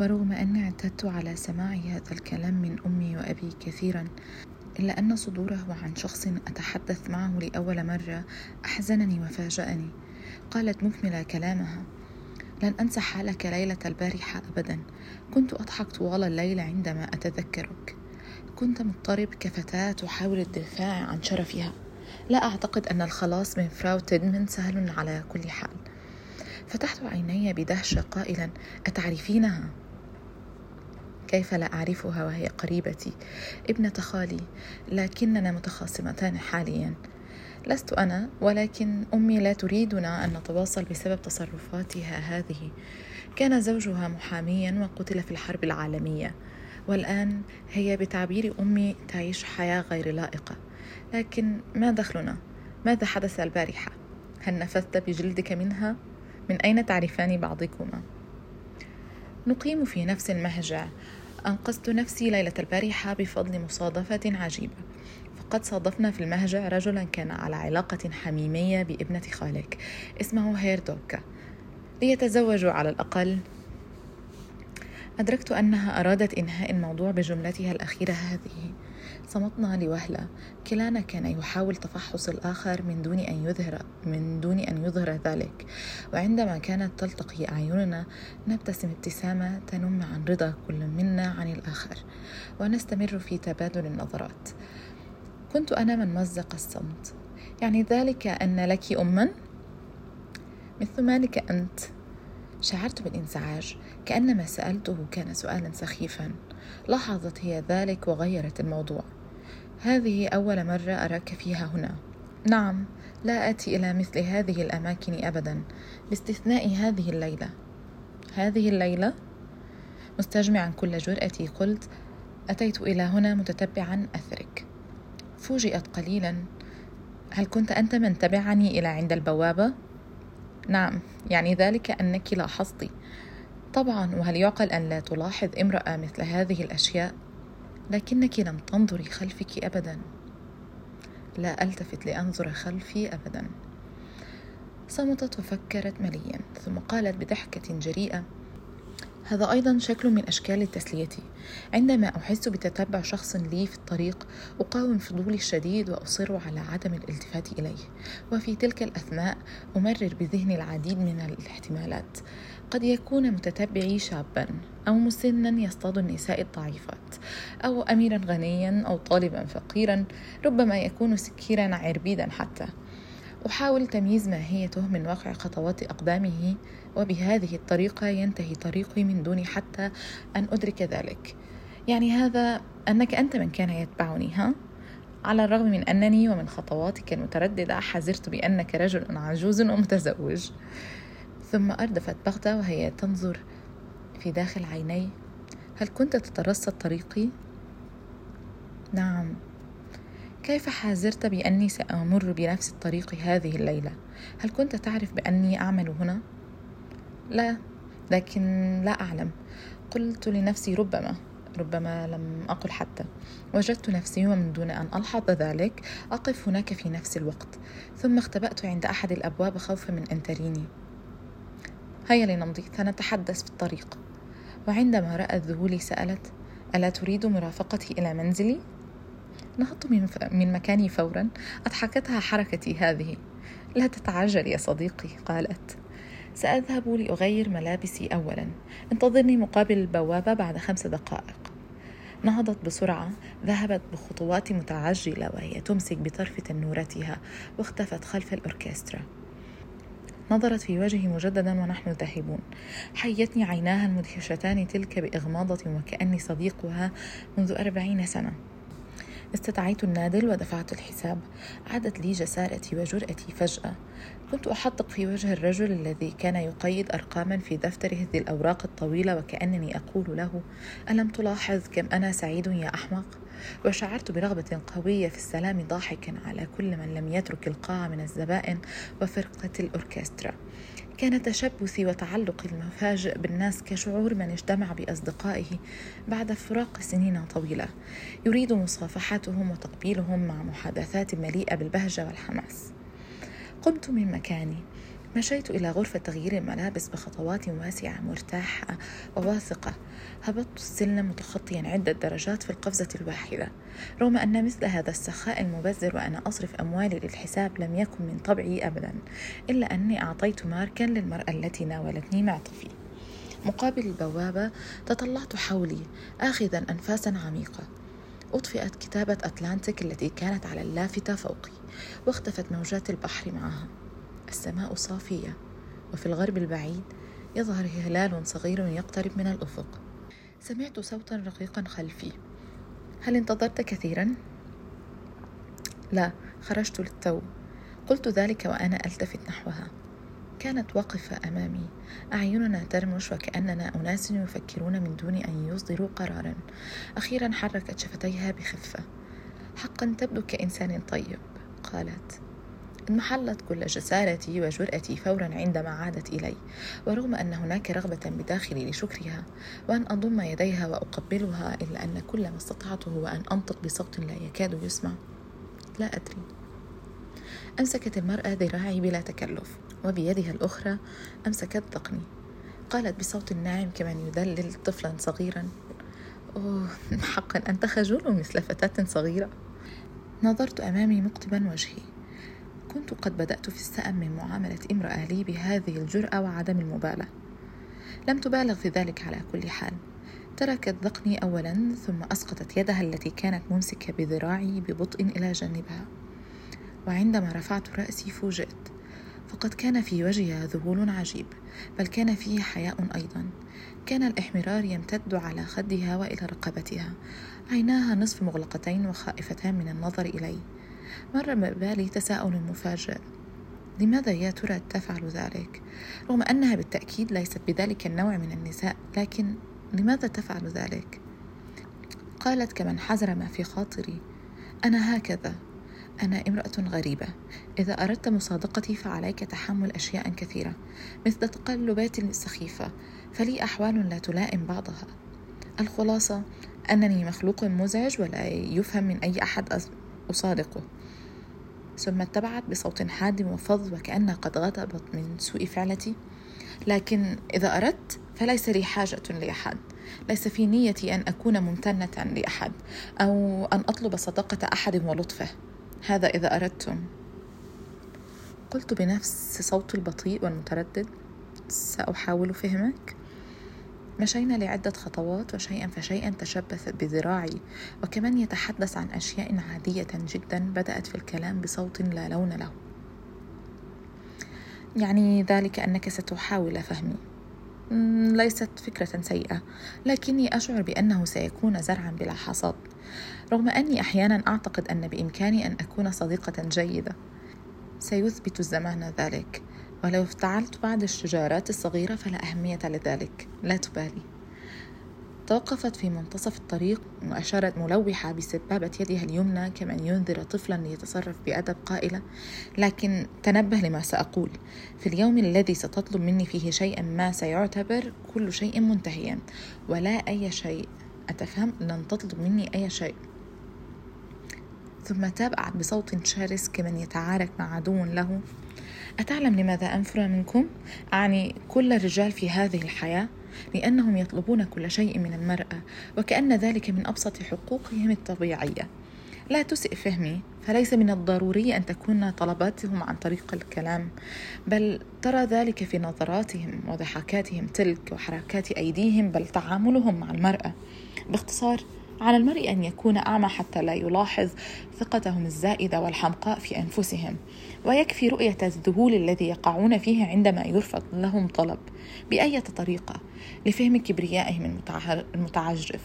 ورغم أني اعتدت على سماع هذا الكلام من أمي وأبي كثيرا إلا أن صدوره عن شخص أتحدث معه لأول مرة أحزنني وفاجأني. قالت مكملة كلامها لن أنسى حالك ليلة البارحة أبدا. كنت أضحك طوال الليل عندما أتذكرك. كنت مضطرب كفتاة تحاول الدفاع عن شرفها. لا أعتقد أن الخلاص من فراو تيدمن سهل على كل حال. فتحت عيني بدهشة قائلا أتعرفينها؟ كيف لا أعرفها وهي قريبتي ابنة خالي لكننا متخاصمتان حاليا لست أنا ولكن أمي لا تريدنا أن نتواصل بسبب تصرفاتها هذه كان زوجها محاميا وقتل في الحرب العالمية والآن هي بتعبير أمي تعيش حياة غير لائقة لكن ما دخلنا؟ ماذا حدث البارحة؟ هل نفذت بجلدك منها؟ من أين تعرفان بعضكما؟ نقيم في نفس المهجع أنقذت نفسي ليلة البارحة بفضل مصادفة عجيبة. فقد صادفنا في المهجع رجلا كان على علاقة حميمية بابنة خالك. اسمه هيردوكا ليتزوجوا على الأقل. أدركت أنها أرادت إنهاء الموضوع بجملتها الأخيرة هذه. صمتنا لوهلة. كلانا كان يحاول تفحص الآخر من دون أن يظهر من دون أن يظهر ذلك. وعندما كانت تلتقي أعيننا نبتسم ابتسامة تنم عن رضا كل منا عن الآخر. ونستمر في تبادل النظرات. كنت أنا من مزق الصمت. يعني ذلك أن لك أما؟ مثل مالك أنت. شعرت بالانزعاج كأن ما سألته كان سؤالا سخيفا. لاحظت هي ذلك وغيرت الموضوع. هذه أول مرة أراك فيها هنا. نعم لا آتي إلى مثل هذه الأماكن أبدا باستثناء هذه الليلة. هذه الليلة؟ مستجمعا كل جرأتي قلت أتيت إلى هنا متتبعا أثرك. فوجئت قليلا. هل كنت أنت من تبعني إلى عند البوابة؟ نعم يعني ذلك أنك لاحظتي طبعا وهل يعقل أن لا تلاحظ امرأة مثل هذه الأشياء؟ لكنك لم تنظري خلفك أبدا. لا ألتفت لأنظر خلفي أبدا. صمتت وفكرت مليا ثم قالت بضحكة جريئة هذا أيضا شكل من أشكال التسلية. عندما أحس بتتبع شخص لي في الطريق أقاوم فضولي الشديد وأصر على عدم الالتفات إليه. وفي تلك الأثناء أمرر بذهني العديد من الاحتمالات. قد يكون متتبعي شابا أو مسنا يصطاد النساء الضعيفات أو أميرا غنيا أو طالبا فقيرا ربما يكون سكيرا عربيدا حتى. أحاول تمييز ماهيته من واقع خطوات أقدامه وبهذه الطريقة ينتهي طريقي من دون حتى أن أدرك ذلك يعني هذا أنك أنت من كان يتبعني ها؟ على الرغم من أنني ومن خطواتك المترددة حذرت بأنك رجل عجوز ومتزوج ثم أردفت بغتة وهي تنظر في داخل عيني هل كنت تترصد طريقي؟ نعم كيف حازرت بأني سأمر بنفس الطريق هذه الليلة؟ هل كنت تعرف بأني أعمل هنا؟ لا لكن لا أعلم قلت لنفسي ربما ربما لم أقل حتى وجدت نفسي ومن دون أن ألحظ ذلك أقف هناك في نفس الوقت ثم اختبأت عند أحد الأبواب خوفا من أن تريني هيا لنمضي سنتحدث في الطريق وعندما رأت ذهولي سألت ألا تريد مرافقتي إلى منزلي؟ نهضت من, من مكاني فورا. أضحكتها حركتي هذه. لا تتعجل يا صديقي قالت. سأذهب لأغير ملابسي أولا. انتظرني مقابل البوابة بعد خمس دقائق. نهضت بسرعة. ذهبت بخطوات متعجلة وهي تمسك بطرف تنورتها واختفت خلف الأوركسترا. نظرت في وجهي مجددا ونحن ذاهبون. حيتني عيناها المدهشتان تلك بإغماضة وكأني صديقها منذ أربعين سنة. استدعيت النادل ودفعت الحساب. عادت لي جسارتي وجرأتي فجأة. كنت أحدق في وجه الرجل الذي كان يقيد أرقاما في دفتره ذي الأوراق الطويلة وكأنني أقول له ألم تلاحظ كم أنا سعيد يا أحمق؟ وشعرت برغبة قوية في السلام ضاحكا على كل من لم يترك القاعة من الزبائن وفرقة الأوركسترا. كان تشبثي وتعلقي المفاجئ بالناس كشعور من اجتمع بأصدقائه بعد فراق سنين طويلة. يريد مصافحتهم وتقبيلهم مع محادثات مليئة بالبهجة والحماس. قمت من مكاني. مشيت إلى غرفة تغيير الملابس بخطوات واسعة مرتاحة وواثقة. هبطت السلم متخطيا عدة درجات في القفزة الواحدة. رغم أن مثل هذا السخاء المبذر وأنا أصرف أموالي للحساب لم يكن من طبعي أبدا إلا أني أعطيت ماركا للمرأة التي ناولتني معطفي. مقابل البوابة تطلعت حولي آخذا أنفاسا عميقة. أطفئت كتابة أتلانتيك التي كانت على اللافتة فوقي واختفت موجات البحر معها. السماء صافية وفي الغرب البعيد يظهر هلال صغير يقترب من الأفق. سمعت صوتا رقيقا خلفي. هل انتظرت كثيرا؟ لا خرجت للتو. قلت ذلك وأنا ألتفت نحوها. كانت واقفة أمامي. أعيننا ترمش وكأننا أناس يفكرون من دون أن يصدروا قرارا. أخيرا حركت شفتيها بخفة. حقا تبدو كإنسان طيب قالت. انمحلت كل جسارتي وجرأتي فورا عندما عادت إلي ورغم أن هناك رغبة بداخلي لشكرها وأن أضم يديها وأقبلها إلا أن كل ما استطعته هو أن أنطق بصوت لا يكاد يسمع. لا أدري. أمسكت المرأة ذراعي بلا تكلف وبيدها الأخرى أمسكت ذقني. قالت بصوت ناعم كمن يدلل طفلا صغيرا أوه حقا أنت خجول مثل فتاة صغيرة. نظرت أمامي مقطبا وجهي. كنت قد بدأت في السأم من معاملة امرأة لي بهذه الجرأة وعدم المبالاة. لم تبالغ في ذلك على كل حال. تركت ذقني أولا ثم أسقطت يدها التي كانت ممسكة بذراعي ببطء إلى جانبها. وعندما رفعت رأسي فوجئت. فقد كان في وجهها ذهول عجيب بل كان فيه حياء أيضا. كان الإحمرار يمتد على خدها وإلى رقبتها. عيناها نصف مغلقتين وخائفتان من النظر إلي. مر ببالي تساؤل مفاجئ. لماذا يا ترى تفعل ذلك؟ رغم أنها بالتأكيد ليست بذلك النوع من النساء لكن لماذا تفعل ذلك؟ قالت كمن حزر ما في خاطري. أنا هكذا. أنا امرأة غريبة. إذا أردت مصادقتي فعليك تحمل أشياء كثيرة مثل تقلبات السخيفه فلي أحوال لا تلائم بعضها. الخلاصة أنني مخلوق مزعج ولا يفهم من أي أحد أصادقه. ثم اتبعت بصوت حاد وفظ وكأنها قد غضبت من سوء فعلتي. لكن إذا أردت فليس لي حاجة لأحد. ليس في نيتي أن أكون ممتنة لأحد أو أن أطلب صداقة أحد ولطفه. هذا إذا أردتم. قلت بنفس صوت البطيء والمتردد. سأحاول فهمك. مشينا لعدة خطوات وشيئا فشيئا تشبثت بذراعي وكمن يتحدث عن أشياء عادية جدا بدأت في الكلام بصوت لا لون له. يعني ذلك أنك ستحاول فهمي. ليست فكرة سيئة لكني أشعر بأنه سيكون زرعا بلا حصاد رغم أني أحيانا أعتقد أن بإمكاني أن أكون صديقة جيدة. سيثبت الزمان ذلك. ولو افتعلت بعض الشجارات الصغيرة فلا أهمية لذلك لا تبالي. توقفت في منتصف الطريق وأشارت ملوحة بسبابة يدها اليمنى كمن ينذر طفلا ليتصرف بأدب قائلة لكن تنبه لما سأقول. في اليوم الذي ستطلب مني فيه شيئا ما سيعتبر كل شيء منتهيا ولا أي شيء. أتفهم؟ لن تطلب مني أي شيء. ثم تابعت بصوت شرس كمن يتعارك مع عدو له. أتعلم لماذا أنفر منكم؟ أعني كل الرجال في هذه الحياة لأنهم يطلبون كل شيء من المرأة وكأن ذلك من أبسط حقوقهم الطبيعية. لا تسئ فهمي فليس من الضروري أن تكون طلباتهم عن طريق الكلام بل ترى ذلك في نظراتهم وضحكاتهم تلك وحركات أيديهم بل تعاملهم مع المرأة. باختصار على المرء أن يكون أعمى حتى لا يلاحظ ثقتهم الزائدة والحمقاء في أنفسهم. ويكفي رؤية الذهول الذي يقعون فيه عندما يرفض لهم طلب بأية طريقة لفهم كبريائهم المتعجرف.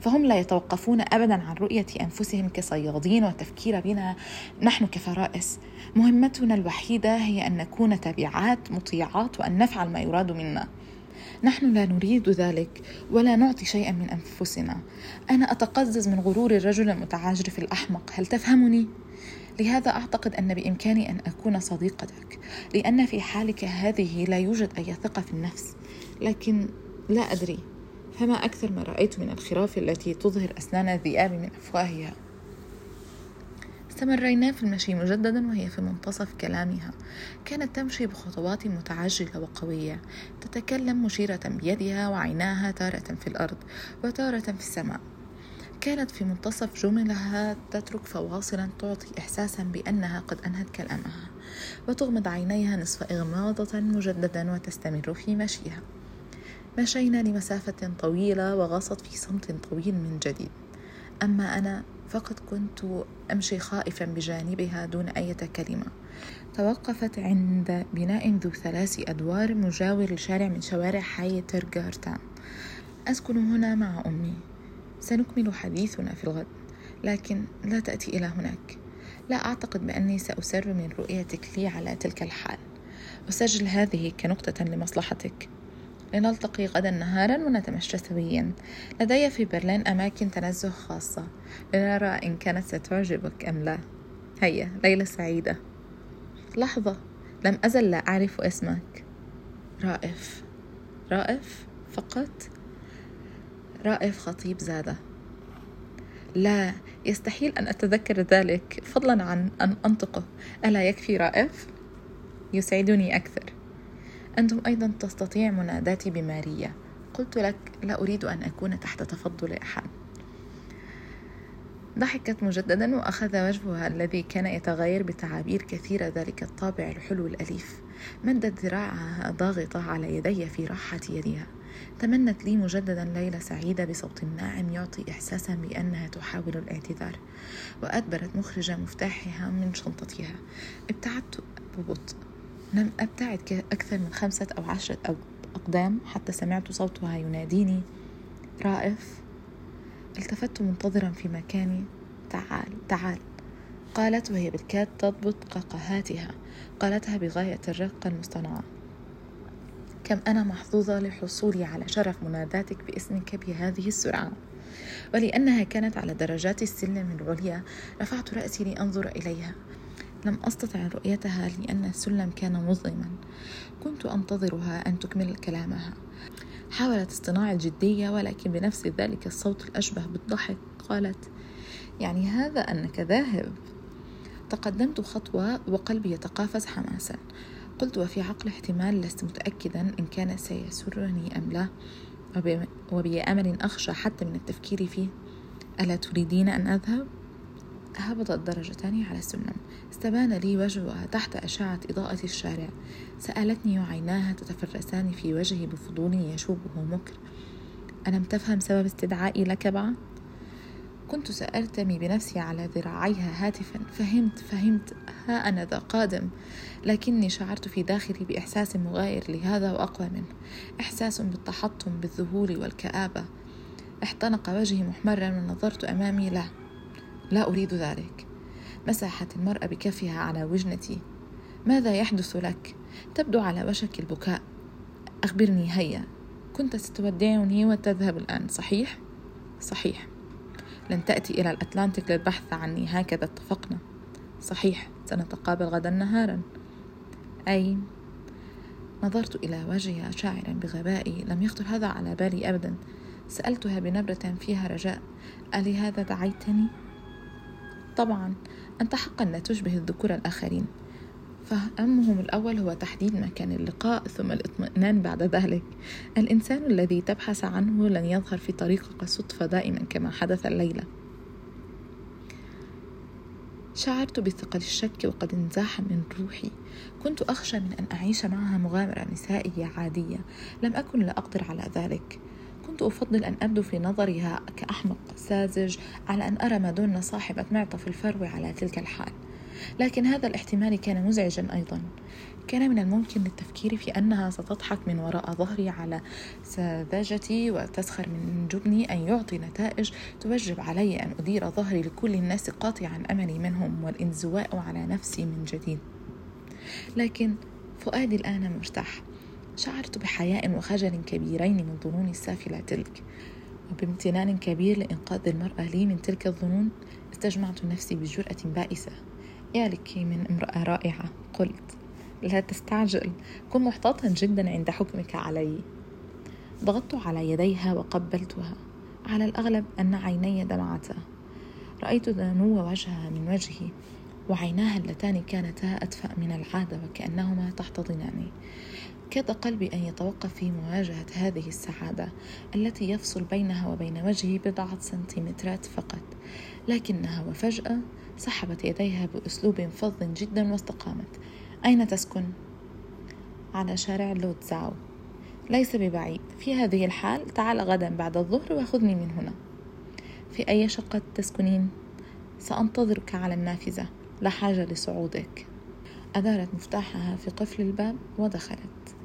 فهم لا يتوقفون ابدا عن رؤية أنفسهم كصيادين والتفكير بنا نحن كفرائس. مهمتنا الوحيدة هي أن نكون تابعات مطيعات وأن نفعل ما يراد منا. نحن لا نريد ذلك ولا نعطي شيئا من أنفسنا. أنا أتقزز من غرور الرجل المتعجرف الأحمق. هل تفهمني؟ لهذا أعتقد أن بإمكاني أن أكون صديقتك لأن في حالك هذه لا يوجد أي ثقة في النفس. لكن لا أدري فما أكثر ما رأيت من الخراف التي تظهر أسنان الذئاب من أفواهها؟ استمرينا في المشي مجددا وهي في منتصف كلامها. كانت تمشي بخطوات متعجلة وقوية. تتكلم مشيرة بيدها وعيناها تارة في الأرض وتارة في السماء. كانت في منتصف جملها تترك فواصلا تعطي إحساسا بأنها قد أنهت كلامها وتغمض عينيها نصف إغماضة مجددا وتستمر في مشيها. مشينا لمسافة طويلة وغصت في صمت طويل من جديد. أما أنا فقد كنت أمشي خائفا بجانبها دون أي كلمة توقفت عند بناء ذو ثلاث أدوار مجاور لشارع من شوارع حي ترغارتان أسكن هنا مع أمي. سنكمل حديثنا في الغد لكن لا تأتي إلى هناك. لا أعتقد بأني سأسر من رؤيتك لي على تلك الحال. أسجل هذه كنقطة لمصلحتك. لنلتقي غدا نهارا ونتمشى سويا. لدي في برلين أماكن تنزه خاصة. لنرى إن كانت ستعجبك أم لا. هيا ليلة سعيدة. لحظة. لم أزل لا أعرف اسمك. رائف. رائف؟ فقط؟ رائف خطيب زادة. لا يستحيل أن أتذكر ذلك. فضلا عن أن أنطقه. ألا يكفي رائف؟ يسعدني أكثر. أنتم أيضا تستطيع مناداتي بماريا. قلت لك لا أريد أن أكون تحت تفضل أحد. ضحكت مجددا وأخذ وجهها الذي كان يتغير بتعابير كثيرة ذلك الطابع الحلو الأليف. مدت ذراعها ضاغطة على يدي في راحة يدها. تمنت لي مجددا ليلة سعيدة بصوت ناعم يعطي إحساسا بأنها تحاول الاعتذار وأدبرت مخرجة مفتاحها من شنطتها. ابتعدت ببطء. لم أبتعد أكثر من خمسة أو عشرة أقدام حتى سمعت صوتها يناديني رائف التفت منتظرا في مكاني. تعال تعال. قالت وهي بالكاد تضبط قهقهاتها قالتها بغاية الرقة المصطنعة. كم أنا محظوظة لحصولي على شرف مناداتك باسمك بهذه السرعة. ولأنها كانت على درجات السلم العليا رفعت رأسي لأنظر إليها. لم أستطع رؤيتها لأن السلم كان مظلما. كنت أنتظرها أن تكمل كلامها. حاولت اصطناع الجدية ولكن بنفس ذلك الصوت الأشبه بالضحك قالت يعني هذا أنك ذاهب. تقدمت خطوة وقلبي يتقافز حماسا. قلت وفي عقل احتمال لست متأكدا إن كان سيسرني أم لا وبأمل أخشى حتى من التفكير فيه ألا تريدين أن أذهب؟ هبط الدرجتان على السلم استبان لي وجهها تحت أشعة إضاءة الشارع سألتني وعيناها تتفرسان في وجهي بفضول يشوبه مكر ألم تفهم سبب استدعائي لك بعد؟ كنت سأرتمي بنفسي على ذراعيها هاتفا. فهمت فهمت. ها أنا ذا قادم. لكني شعرت في داخلي بإحساس مغاير لهذا وأقوى منه. إحساس بالتحطم بالذهول والكآبة. احتنق وجهي محمرا ونظرت أمامي. لا لا أريد ذلك. مسحت المرأة بكفها على وجنتي. ماذا يحدث لك؟ تبدو على وشك البكاء. أخبرني هيا. كنت ستودعني وتذهب الآن صحيح؟ صحيح. لن تأتي إلى الأتلانتيك للبحث عني. هكذا اتفقنا. صحيح سنتقابل غدا نهارا. أي نظرت إلى وجهها شاعرا بغبائي. لم يخطر هذا على بالي أبدا. سألتها بنبرة فيها رجاء. ألهذا دعيتني؟ طبعا أنت حقا لا تشبه الذكور الآخرين. فهمهم الأول هو تحديد مكان اللقاء ثم الاطمئنان بعد ذلك. الإنسان الذي تبحث عنه لن يظهر في طريقك صدفة دائما كما حدث الليلة. شعرت بثقل الشك وقد انزاح من روحي. كنت أخشى من أن أعيش معها مغامرة نسائية عادية. لم أكن لا أقدر على ذلك. كنت أفضل أن أبدو في نظرها كأحمق ساذج على أن أرى مادونا صاحبة معطف الفرو على تلك الحال. لكن هذا الاحتمال كان مزعجا أيضا. كان من الممكن للتفكير في أنها ستضحك من وراء ظهري على سذاجتي وتسخر من جبني أن يعطي نتائج توجب علي أن أدير ظهري لكل الناس قاطعا أملي منهم والانزواء على نفسي من جديد. لكن فؤادي الآن مرتاح. شعرت بحياء وخجل كبيرين من ظنوني السافلة تلك. وبامتنان كبير لإنقاذ المرأة لي من تلك الظنون استجمعت نفسي بجرأة بائسة. يا لك من امرأة رائعة. قلت لا تستعجل. كن محتاطا جدا عند حكمك علي. ضغطت على يديها وقبلتها. على الأغلب أن عيني دمعتا. رأيت دنو وجهها من وجهي وعيناها اللتان كانتا أدفأ من العادة وكأنهما تحتضناني كاد قلبي أن يتوقف في مواجهة هذه السعادة التي يفصل بينها وبين وجهي بضعة سنتيمترات فقط. لكنها وفجأة سحبت يديها بأسلوب فظ جدا واستقامت. أين تسكن؟ على شارع لوتزاو ليس ببعيد. في هذه الحال تعال غدا بعد الظهر وخذني من هنا. في أي شقة تسكنين؟ سأنتظرك على النافذة. لا حاجة لصعودك. أدارت مفتاحها في قفل الباب ودخلت.